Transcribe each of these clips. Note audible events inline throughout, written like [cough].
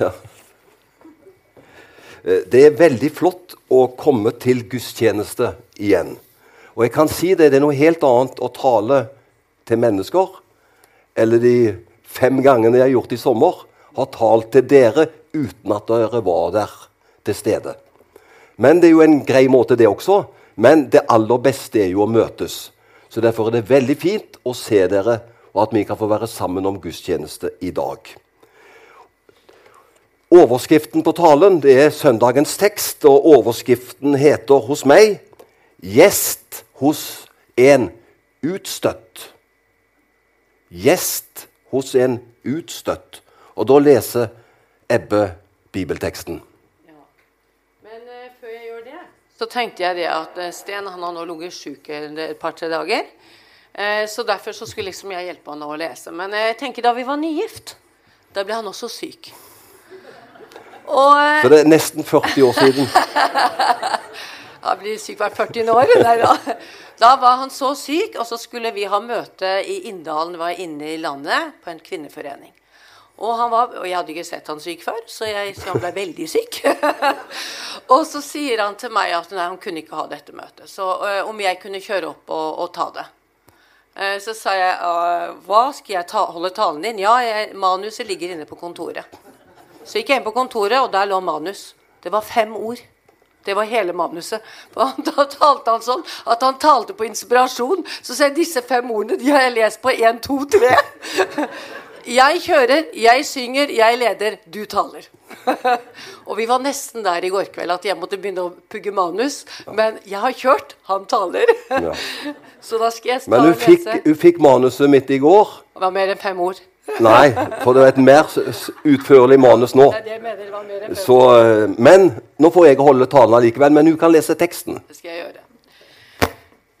Ja. Eh, Det er veldig flott å komme til gudstjeneste igjen. Og jeg kan si det, det er noe helt annet å tale til mennesker eller de fem gangene jeg har gjort i sommer, har talt til dere uten at dere var der til stede. Men det er jo en grei måte, det også. Men det aller beste er jo å møtes. Så Derfor er det veldig fint å se dere, og at vi kan få være sammen om gudstjeneste i dag. Overskriften på talen det er søndagens tekst, og overskriften heter hos meg 'Gjest hos en utstøtt'. Gjest hos en utstøtt. Og da leser Ebbe bibelteksten. Ja. Men uh, før jeg gjør det, så tenkte jeg det at eh, Sten han har nå ligget sjuk et par-tre dager. Eh, så derfor så skulle liksom jeg hjelpe han å lese. Men jeg tenker da vi var nygift, da ble han også syk. Og Så det er nesten 40 år siden. [laughs] Han blir syk hvert 40. år. Da. da var han så syk, og så skulle vi ha møte i Inndalen, var inne i landet, på en kvinneforening. Og, han var, og jeg hadde ikke sett han syk før, så, jeg, så han ble veldig syk. [laughs] og så sier han til meg at nei, han kunne ikke ha dette møtet, så øh, om jeg kunne kjøre opp og, og ta det. Uh, så sa jeg «Øh, hva, skal jeg ta, holde talen din? Ja, jeg, manuset ligger inne på kontoret. Så gikk jeg inn på kontoret, og der lå manus. Det var fem ord. Det var hele manuset. [laughs] For da talte han sånn at han talte på inspirasjon. Så ser jeg disse fem ordene de har jeg lest på én, to, tre. [laughs] Jeg kjører, jeg synger, jeg leder, du taler. [laughs] og vi var nesten der i går kveld at jeg måtte begynne å pugge manus. Men jeg har kjørt, han taler. Så da skal jeg ta Men hun fikk, hun fikk manuset mitt i går. Det var mer enn fem ord. Nei, for det er et mer utførlig manus nå. Det er jeg mener. det var mer Så, eh, men nå får jeg holde talen allikevel. Men hun kan lese teksten. Det skal jeg gjøre.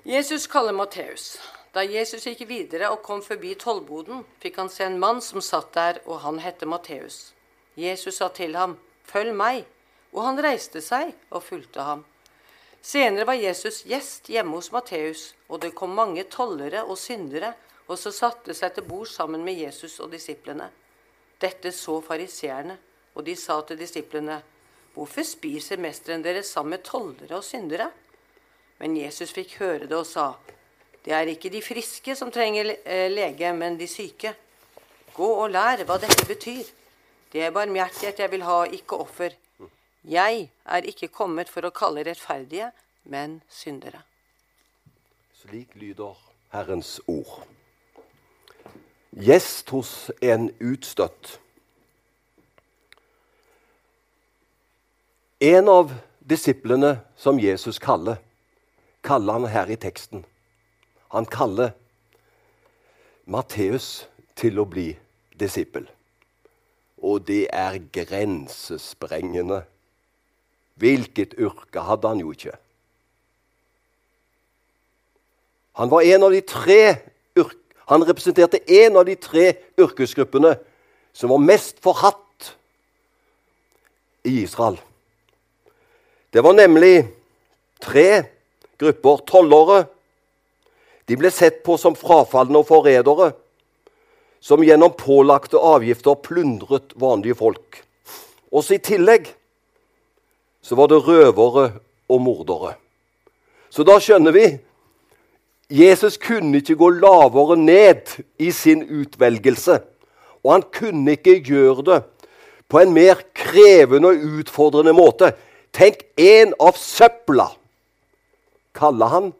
Jesus kaller Matteus. Da Jesus gikk videre og kom forbi tollboden, fikk han se en mann som satt der, og han hette Matteus. Jesus sa til ham, 'Følg meg.' Og han reiste seg og fulgte ham. Senere var Jesus gjest hjemme hos Matteus, og det kom mange tollere og syndere, og så satte seg til bord sammen med Jesus og disiplene. Dette så fariseerne, og de sa til disiplene, 'Hvorfor spiser mesteren deres sammen med tollere og syndere?' Men Jesus fikk høre det og sa, 'Det er ikke de friske som trenger eh, lege, men de syke.' Gå og lær hva dette betyr. Det er barmhjertighet jeg vil ha, ikke offer. Jeg er ikke kommet for å kalle rettferdige, men syndere. Slik lyder Herrens ord. Gjest hos en utstøtt. En av disiplene som Jesus kaller, kaller han her i teksten. Han kaller Matteus til å bli disippel. Og det er grensesprengende. Hvilket yrke hadde han jo ikke. Han var en av de tre han representerte en av de tre yrkesgruppene som var mest forhatt i Israel. Det var nemlig tre grupper tollere. De ble sett på som frafalne og forrædere, som gjennom pålagte avgifter plundret vanlige folk. Også i tillegg så var det røvere og mordere. Så da skjønner vi Jesus kunne ikke gå lavere ned i sin utvelgelse. Og han kunne ikke gjøre det på en mer krevende og utfordrende måte. Tenk, en av søpla kaller han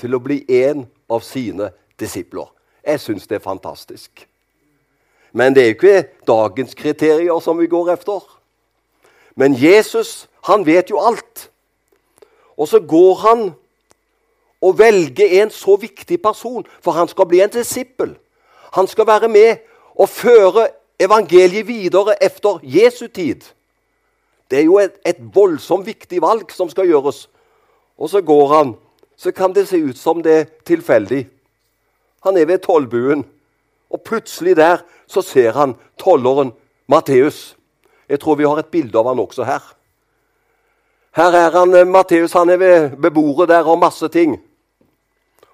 til å bli en av sine disipler. Jeg syns det er fantastisk. Men det er jo ikke dagens kriterier som vi går efter. Men Jesus, han vet jo alt. Og så går han og velge en så viktig person, for han skal bli en disippel. Han skal være med og føre evangeliet videre efter Jesu tid. Det er jo et, et voldsomt viktig valg som skal gjøres. Og så går han, så kan det se ut som det er tilfeldig. Han er ved tollbuen, og plutselig der så ser han tolleren Matteus. Jeg tror vi har et bilde av han også her. Her er han, eh, Matteus han er ved, ved bordet der og masse ting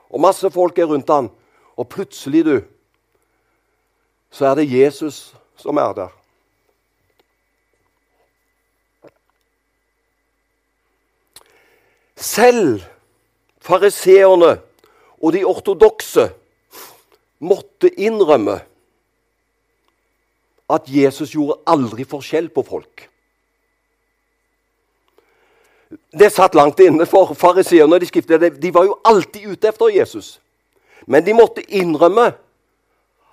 og masse folk er rundt han. Og plutselig, du, så er det Jesus som er der. Selv fariseerne og de ortodokse måtte innrømme at Jesus gjorde aldri forskjell på folk. Det satt langt inne for fariseerne. De, de var jo alltid ute etter Jesus. Men de måtte innrømme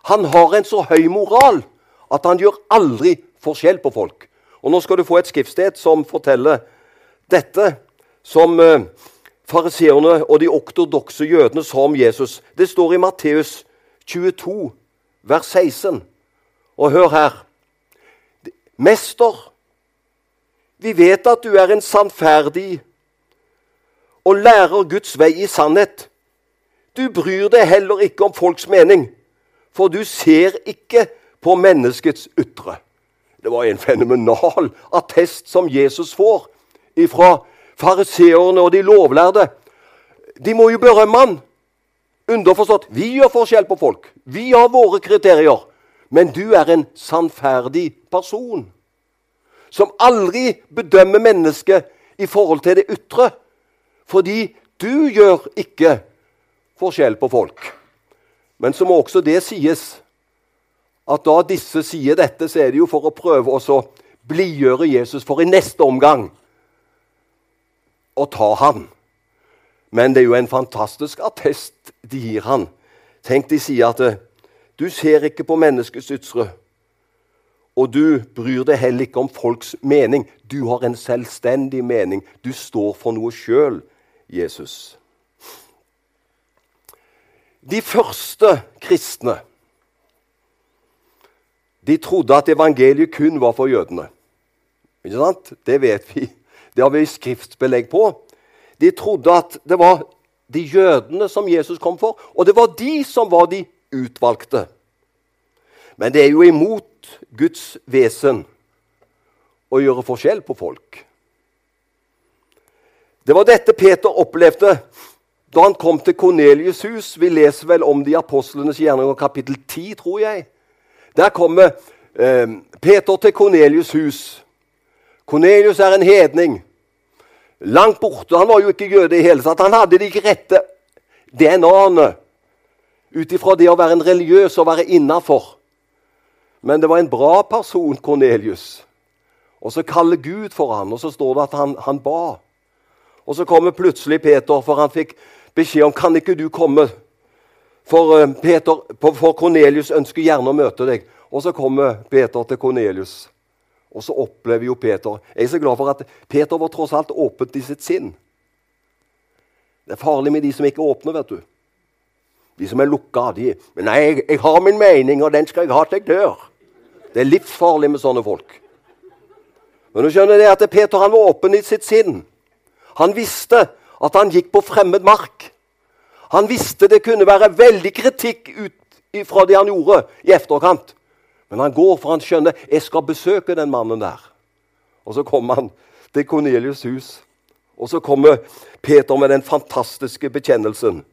han har en så høy moral at han gjør aldri forskjell på folk. Og Nå skal du få et skriftsted som forteller dette som eh, fariseerne og de ortodokse jødene sa om Jesus. Det står i Matteus 22, vers 16. Og hør her. Mester, vi vet at du er en sannferdig og lærer Guds vei i sannhet. Du bryr deg heller ikke om folks mening, for du ser ikke på menneskets ytre. Det var en fenomenal attest som Jesus får ifra fariseerne og de lovlærde. De må jo berømme han. Underforstått vi gjør forskjell på folk. Vi har våre kriterier. Men du er en sannferdig person som aldri bedømmer mennesket i forhold til det ytre. Fordi du gjør ikke forskjell på folk. Men så må også det sies at da disse sier dette, så er det jo for å prøve å blidgjøre Jesus for i neste omgang å ta han. Men det er jo en fantastisk attest de gir han. Tenk, de sier at du ser ikke på menneskets ytre, og du bryr deg heller ikke om folks mening. Du har en selvstendig mening. Du står for noe sjøl, Jesus. De første kristne de trodde at evangeliet kun var for jødene. Ikke sant? Det vet vi. Det har vi skriftbelegg på. De trodde at det var de jødene som Jesus kom for, og det var de som var de utvalgte. Men det er jo imot Guds vesen å gjøre forskjell på folk. Det var dette Peter opplevde da han kom til Kornelius' hus. Vi leser vel om det i Apostlenes gjerninger kapittel 10, tror jeg. Der kommer eh, Peter til Kornelius' hus. Kornelius er en hedning. Langt borte. Han var jo ikke jøde i hele tatt. Han hadde de ikke rette DNA-ene ut ifra det å være en religiøs og være innafor. Men det var en bra person, Kornelius. Og så kaller Gud for han, og så står det at han, han ba. Og så kommer plutselig Peter, for han fikk beskjed om kan ikke du komme. For, uh, Peter, for Kornelius ønsker gjerne å møte deg. Og så kommer Peter til Kornelius. Og så opplever jo Peter Jeg er så glad for at Peter var tross alt åpent i sitt sinn. Det er farlig med de som ikke åpner, vet du. De som er lukka. De, nei, jeg, jeg har min mening, og den skal jeg ha til jeg dør. Det er livsfarlig med sånne folk. Men du skjønner det at Peter han var åpen i sitt sinn. Han visste at han gikk på fremmed mark. Han visste det kunne være veldig kritikk ut fra det han gjorde i efterkant. Men han går, for han skjønner jeg skal besøke den mannen der. Og så kommer han til Kornelius' hus. Og så kommer Peter med den fantastiske bekjennelsen.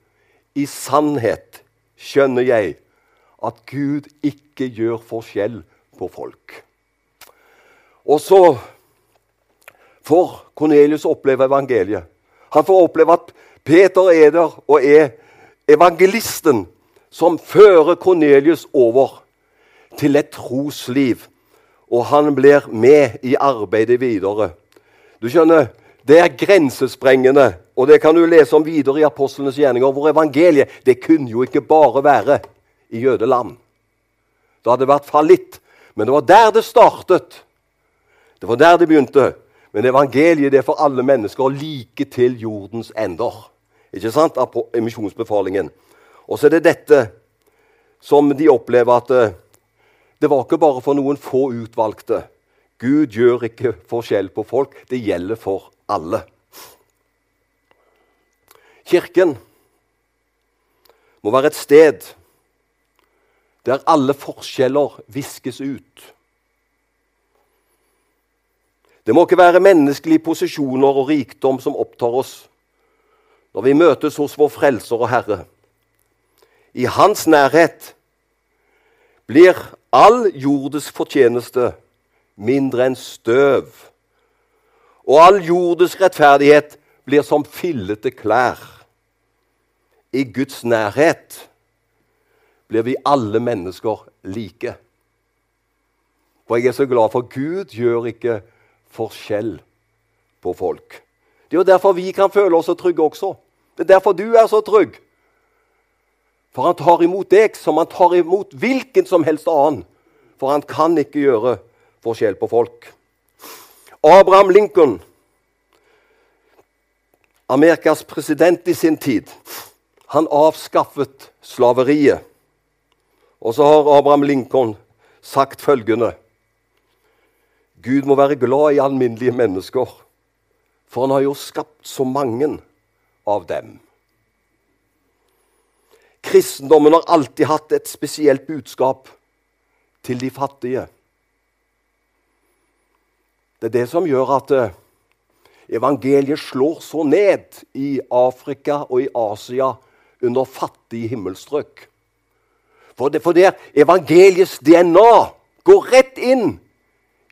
I sannhet skjønner jeg at Gud ikke gjør forskjell på folk. Og så får Kornelius oppleve evangeliet. Han får oppleve at Peter er der og er evangelisten som fører Kornelius over til et trosliv. Og han blir med i arbeidet videre. Du skjønner, Det er grensesprengende, og det kan du lese om videre i apostlenes gjerninger. Hvor evangeliet det kunne jo ikke bare være i jødeland. Det hadde vært fallitt. Men det var der det startet. Det var der det begynte. Men evangeliet det er for alle mennesker, like til jordens ender. Ikke sant? Av misjonsbefalingen. Og så er det dette som de opplever at eh, det var ikke bare for noen få utvalgte. Gud gjør ikke forskjell på folk. Det gjelder for alle. Kirken må være et sted der alle forskjeller viskes ut. Det må ikke være menneskelige posisjoner og rikdom som opptar oss når vi møtes hos vår Frelser og Herre. I Hans nærhet blir all jordes fortjeneste mindre enn støv, og all jordes rettferdighet blir som fillete klær. I Guds nærhet blir vi alle mennesker like. For jeg er så glad for Gud gjør ikke forskjell på folk. Det er jo derfor vi kan føle oss så trygge også. Det er derfor du er så trygg. For han tar imot deg som han tar imot hvilken som helst annen. For han kan ikke gjøre forskjell på folk. Abraham Lincoln, Amerikas president i sin tid, han avskaffet slaveriet. Og så har Abraham Lincoln sagt følgende Gud må være glad i alminnelige mennesker, for han har jo skapt så mange av dem. Kristendommen har alltid hatt et spesielt budskap til de fattige. Det er det som gjør at eh, evangeliet slår så ned i Afrika og i Asia under fattige himmelstrøk. For det, for det evangeliets DNA går rett inn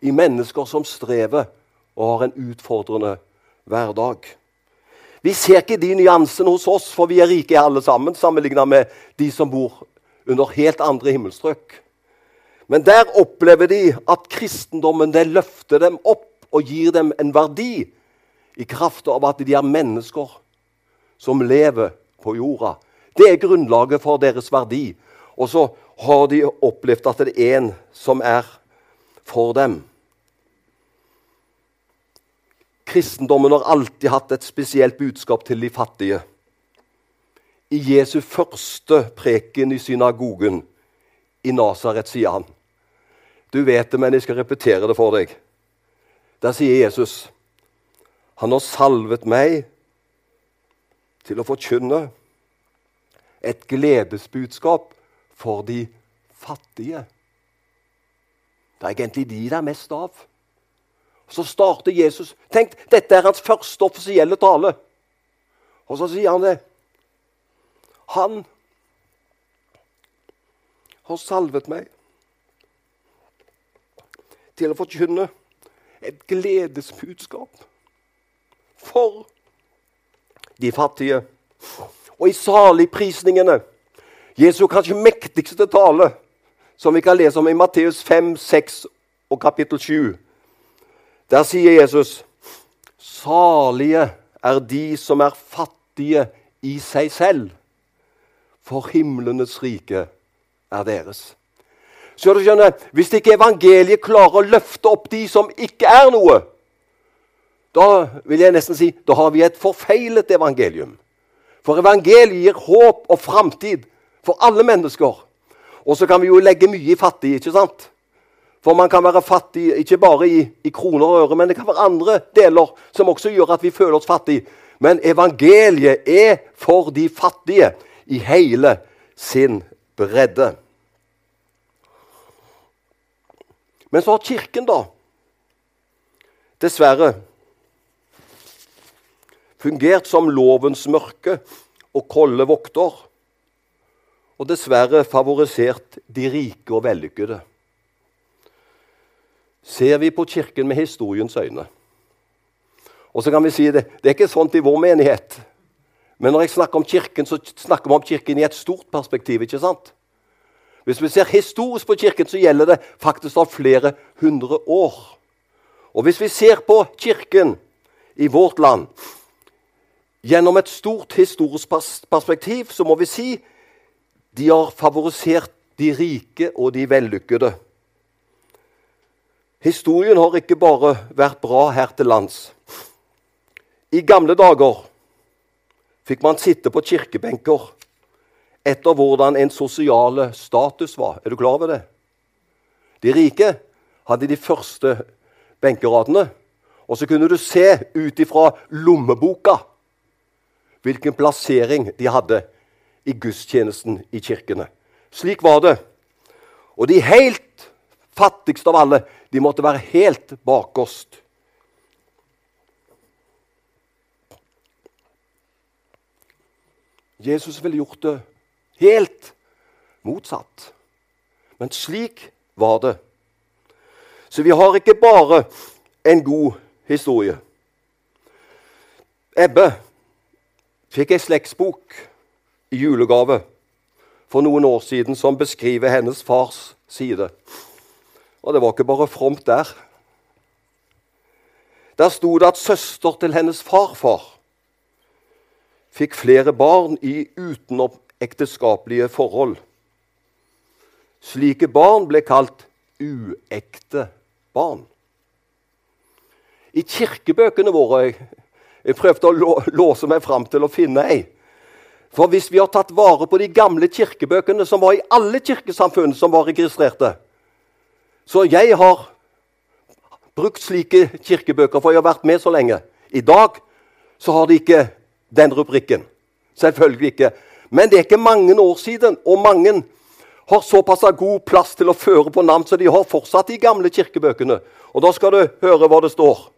i mennesker som strever og har en utfordrende hverdag. Vi ser ikke de nyansene hos oss, for vi er rike alle sammen, sammenlignet med de som bor under helt andre himmelstrøk. Men der opplever de at kristendommen det løfter dem opp og gir dem en verdi i kraft av at de er mennesker som lever på jorda. Det er grunnlaget for deres verdi. Og så har de opplevd at det er en som er for dem. Kristendommen har alltid hatt et spesielt budskap til de fattige. I Jesu første preken i synagogen i Nasaret sier han Du vet det, men jeg skal repetere det for deg. Der sier Jesus Han har salvet meg til å forkynne et gledesbudskap for de fattige. Det er egentlig de det er mest av. Så starter Jesus. Tenk, dette er hans første offisielle tale. Og så sier han det. Han har salvet meg til å forkynne et gledesbudskap for de fattige. Og i saligprisningene, Jesu kanskje mektigste tale, som vi kan lese om i Matteus 5, 6 og kapittel 7 der sier Jesus salige er de som er fattige i seg selv, for himlenes rike er deres. Så du skjønner, Hvis ikke evangeliet klarer å løfte opp de som ikke er noe, da vil jeg nesten si, da har vi et forfeilet evangelium. For evangeliet gir håp og framtid for alle mennesker. Og så kan vi jo legge mye i fattige, ikke sant? For man kan være fattig ikke bare i, i, kroner og øre, men det kan være andre deler som også gjør at vi føler oss fattige. Men evangeliet er for de fattige i hele sin bredde. Men så har Kirken, da, dessverre fungert som lovens mørke og kolde vokter. Og dessverre favorisert de rike og vellykkede ser vi på Kirken med historiens øyne. Og så kan vi si det, det er ikke sånn i vår menighet. Men når jeg snakker om Kirken, så snakker vi om Kirken i et stort perspektiv. ikke sant? Hvis vi ser historisk på Kirken, så gjelder det faktisk av flere hundre år. Og hvis vi ser på Kirken i vårt land gjennom et stort historisk perspektiv, så må vi si de har favorisert de rike og de vellykkede. Historien har ikke bare vært bra her til lands. I gamle dager fikk man sitte på kirkebenker etter hvordan en sosiale status var. Er du klar over det? De rike hadde de første benkeradene. Og så kunne du se ut ifra lommeboka hvilken plassering de hadde i gudstjenesten i kirkene. Slik var det. Og de helt fattigste av alle de måtte være helt bakerst. Jesus ville gjort det helt motsatt. Men slik var det. Så vi har ikke bare en god historie. Ebbe fikk ei slektsbok julegave for noen år siden som beskriver hennes fars side. Og det var ikke bare fromt der. Der sto det at søster til hennes farfar fikk flere barn i utenomekteskapelige forhold. Slike barn ble kalt uekte barn. I kirkebøkene våre jeg, jeg prøvde å låse meg fram til å finne ei. For hvis vi har tatt vare på de gamle kirkebøkene som var i alle kirkesamfunn som var registrerte Så jeg har brukt slike kirkebøker, for jeg har vært med så lenge. I dag så har de ikke den rubrikken. Selvfølgelig ikke. Men det er ikke mange år siden, og mange har såpass god plass til å føre på navn, så de har fortsatt de gamle kirkebøkene. Og da skal du høre hva det står.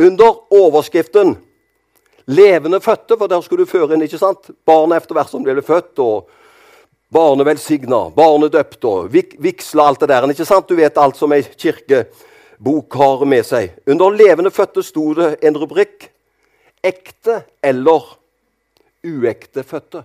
Under overskriften 'Levende fødte', for der skulle du føre inn ikke sant? barnet etter hvert som de ble født, og Barnevelsigna, barnedøpt og vigsla alt det der. ikke sant? Du vet alt som ei kirkebok har med seg. Under 'Levende fødte' sto det en rubrikk 'Ekte eller uekte fødte'.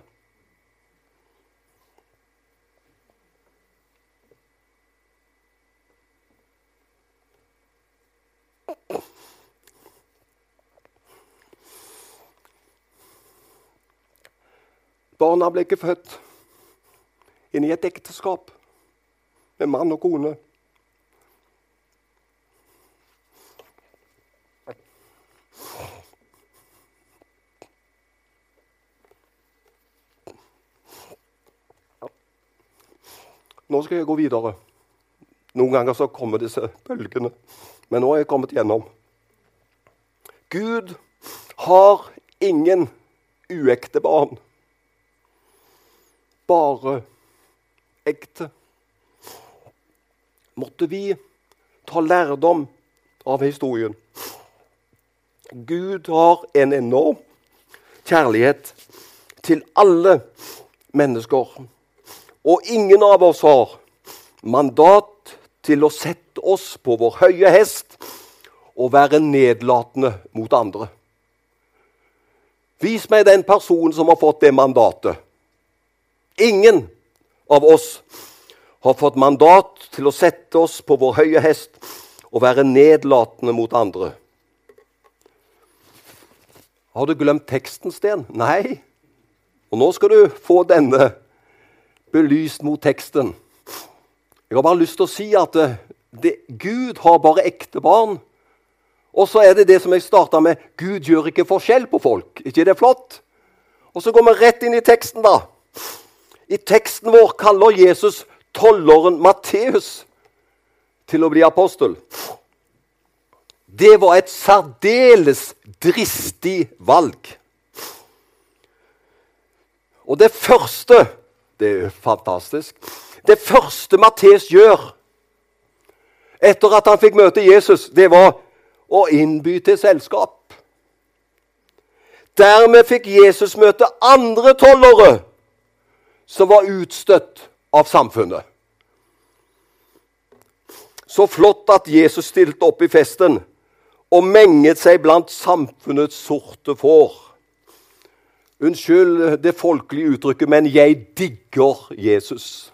Barna ble ikke født inn i et ekteskap med mann og kone. Nå skal jeg gå videre. Noen ganger så kommer disse bølgene, men nå er jeg kommet gjennom. Gud har ingen uekte barn bare ekte. Måtte vi ta lærdom av historien. Gud har en enorm kjærlighet til alle mennesker. Og ingen av oss har mandat til å sette oss på vår høye hest og være nedlatende mot andre. Vis meg den personen som har fått det mandatet. Ingen av oss har fått mandat til å sette oss på vår høye hest og være nedlatende mot andre. Har du glemt teksten, Sten? Nei. Og nå skal du få denne belyst mot teksten. Jeg har bare lyst til å si at det, det, Gud har bare ekte barn. Og så er det det som jeg starta med Gud gjør ikke forskjell på folk. ikke det er flott? Og så går vi rett inn i teksten, da. I teksten vår kaller Jesus tolleren Matteus til å bli apostel. Det var et særdeles dristig valg. Og det første Det er fantastisk. Det første Matteus gjør etter at han fikk møte Jesus, det var å innby til selskap. Dermed fikk Jesus møte andre tollere som var utstøtt av samfunnet. Så flott at Jesus stilte opp i festen og menget seg blant samfunnets sorte får. Unnskyld det folkelige uttrykket, men jeg digger Jesus.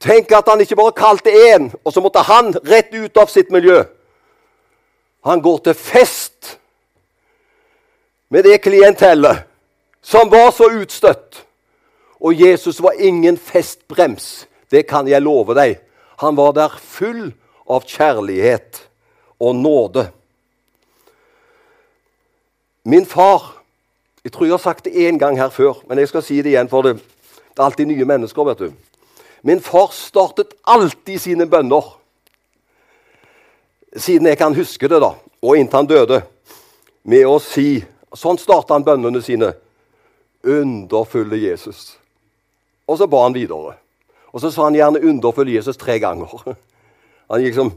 Tenk at han ikke bare kalte én, og så måtte han rett ut av sitt miljø. Han går til fest med det klientellet som var så utstøtt. Og Jesus var ingen festbrems, det kan jeg love deg. Han var der full av kjærlighet og nåde. Min far Jeg tror jeg har sagt det én gang her før, men jeg skal si det igjen, for det, det er alltid nye mennesker. vet du. Min far startet alltid sine bønner, siden jeg kan huske det, da, og inntil han døde, med å si Sånn starta han bønnene sine underfulle Jesus. Og så ba han videre. Og så sa han gjerne 'underfull Jesus' tre ganger. [laughs] Han, liksom,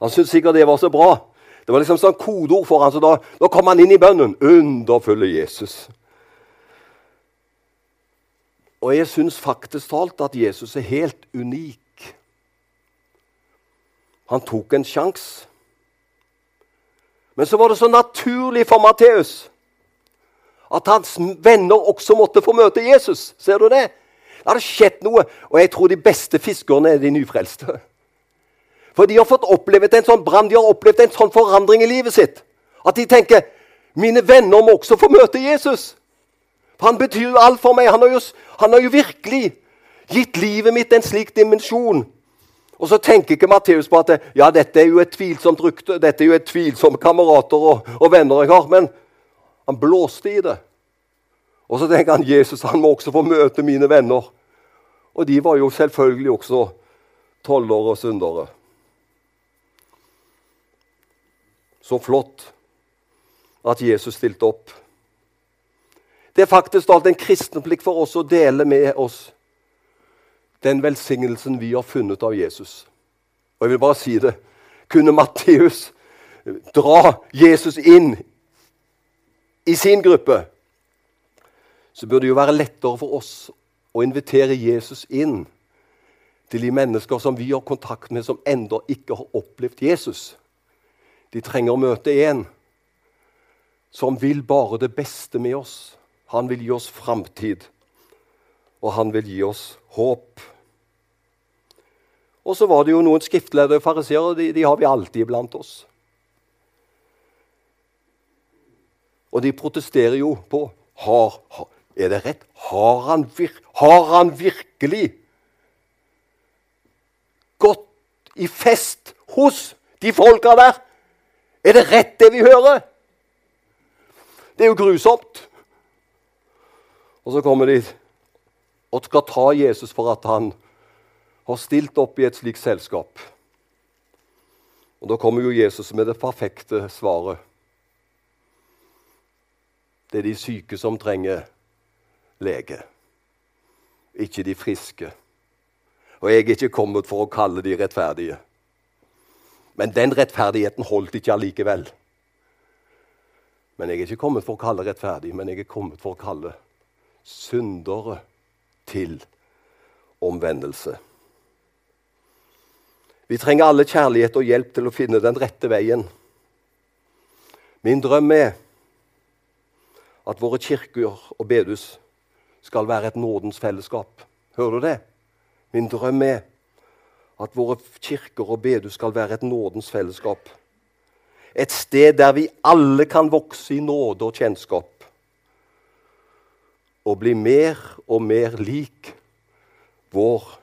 han syntes sikkert det var så bra. Det var liksom sånn kodeord for han, så da, da kom han inn i bønnen. 'Underfulle Jesus'. Og jeg syns faktisk talt at Jesus er helt unik. Han tok en sjanse. Men så var det så naturlig for Matteus at hans venner også måtte få møte Jesus. Ser du det? Det hadde skjedd noe. Og jeg tror de beste fiskerne er de nyfrelste. For de har fått opplevd en sånn brann, de har opplevd en sånn forandring i livet sitt. At de tenker mine venner må også få møte Jesus. For han betyr jo alt for meg. Han har jo, han har jo virkelig gitt livet mitt en slik dimensjon. Og så tenker ikke Matteus på at ja, dette er jo et tvilsomt rykte, dette er jo et tvilsomme kamerater og, og venner jeg har. Men han blåste i det. Og så tenker han Jesus han må også få møte mine venner. Og de var jo selvfølgelig også tollere og syndere. Så flott at Jesus stilte opp. Det er faktisk alt en kristen plikt for oss å dele med oss den velsignelsen vi har funnet av Jesus. Og jeg vil bare si det. Kunne Matteus dra Jesus inn i sin gruppe, så burde det jo være lettere for oss å invitere Jesus inn til de mennesker som vi har kontakt med, som ennå ikke har opplevd Jesus. De trenger å møte en som vil bare det beste med oss. Han vil gi oss framtid, og han vil gi oss håp. Og så var det jo noen skriftledere og fariseere. De, de har vi alltid blant oss. Og de protesterer jo på har, Er det rett? Har han, vir, har han virkelig gått i fest hos de folka der? Er det rett, det vi hører? Det er jo grusomt. Og så kommer de og skal ta Jesus for at han har stilt opp i et slikt selskap. Og Da kommer jo Jesus med det perfekte svaret. Det er de syke som trenger lege, ikke de friske. Og jeg er ikke kommet for å kalle de rettferdige. Men den rettferdigheten holdt ikke allikevel. Men jeg er ikke kommet for å kalle rettferdig, men jeg er kommet for å kalle syndere til omvendelse. Vi trenger alle kjærlighet og hjelp til å finne den rette veien. Min drøm er at våre kirker og bedehus skal være et nådens fellesskap. Hører du det? Min drøm er at våre kirker og bedehus skal være et nådens fellesskap. Et sted der vi alle kan vokse i nåde og kjennskap. Og bli mer og mer lik vår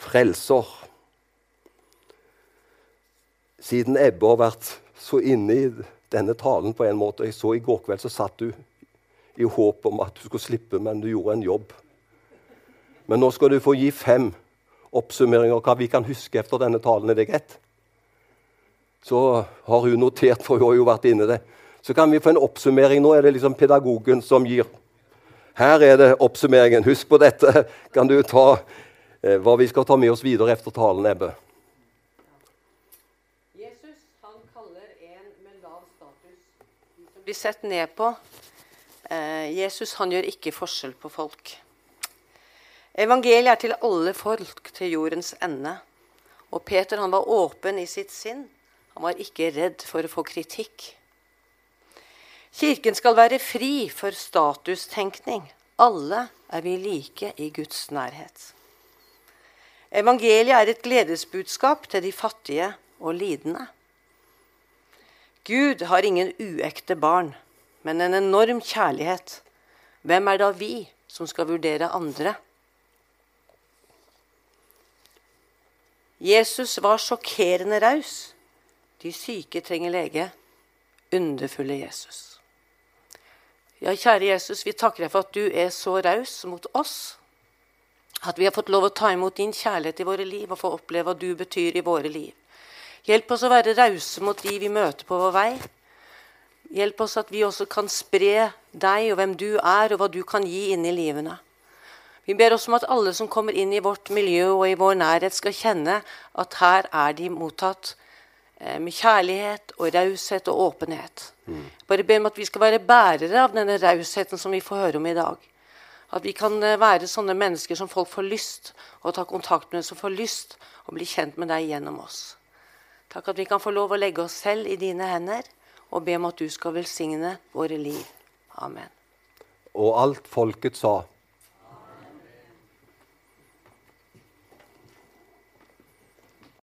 frelser. Siden Ebbe har vært så inne i denne talen på en måte Jeg så i går kveld så satt du i håp om at du skulle slippe, men du gjorde en jobb. Men nå skal du få gi fem oppsummeringer av hva vi kan huske etter denne talen. Er det greit? Så har hun notert, for hun har jo vært inne i det. Så kan vi få en oppsummering. Nå er det liksom pedagogen som gir. Her er det oppsummeringen. Husk på dette. Kan du ta eh, hva vi skal ta med oss videre etter talen, Ebbe? Jesus han kaller en med lav status, de som blir sett ned på, Jesus han gjør ikke forskjell på folk. Evangeliet er til alle folk til jordens ende. Og Peter han var åpen i sitt sinn. Han var ikke redd for å få kritikk. Kirken skal være fri for statustenkning. Alle er vi like i Guds nærhet. Evangeliet er et gledesbudskap til de fattige og lidende. Gud har ingen uekte barn men en enorm kjærlighet. Hvem er da vi som skal vurdere andre? Jesus var sjokkerende raus. De syke trenger lege. Underfulle Jesus. Ja, kjære Jesus, vi takker deg for at du er så raus mot oss. At vi har fått lov å ta imot din kjærlighet i våre liv og få oppleve hva du betyr i våre liv. Hjelp oss å være rause mot de vi møter på vår vei. Hjelp oss at vi også kan spre deg og hvem du er, og hva du kan gi inn i livene. Vi ber også om at alle som kommer inn i vårt miljø og i vår nærhet, skal kjenne at her er de mottatt eh, med kjærlighet og raushet og åpenhet. Mm. Bare ber om at vi skal være bærere av denne rausheten som vi får høre om i dag. At vi kan eh, være sånne mennesker som folk får lyst å ta kontakt med, som får lyst å bli kjent med deg gjennom oss. Takk at vi kan få lov å legge oss selv i dine hender og be om at du skal velsigne våre liv. Amen. Og alt folket sa.